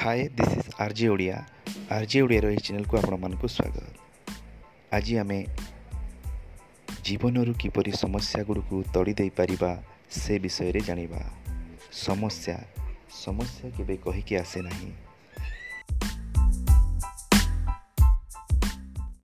Hi this is R J Odia R J ଓଡ଼ିଆର ଏହି ଚ୍ୟାନେଲକୁ ଆପଣମାନଙ୍କୁ ସ୍ୱାଗତ। ଆଜି ଆମେ ଜୀବନରୁ କିପରି ସମସ୍ୟା ଗୁଡ଼ିକୁ ତଡ଼ି ଦେଇପାରିବା ସେ ବିଷୟରେ ଜାଣିବା। ସମସ୍ୟା ସମସ୍ୟା କେବେ କହିକି ଆସେ ନାହିଁ।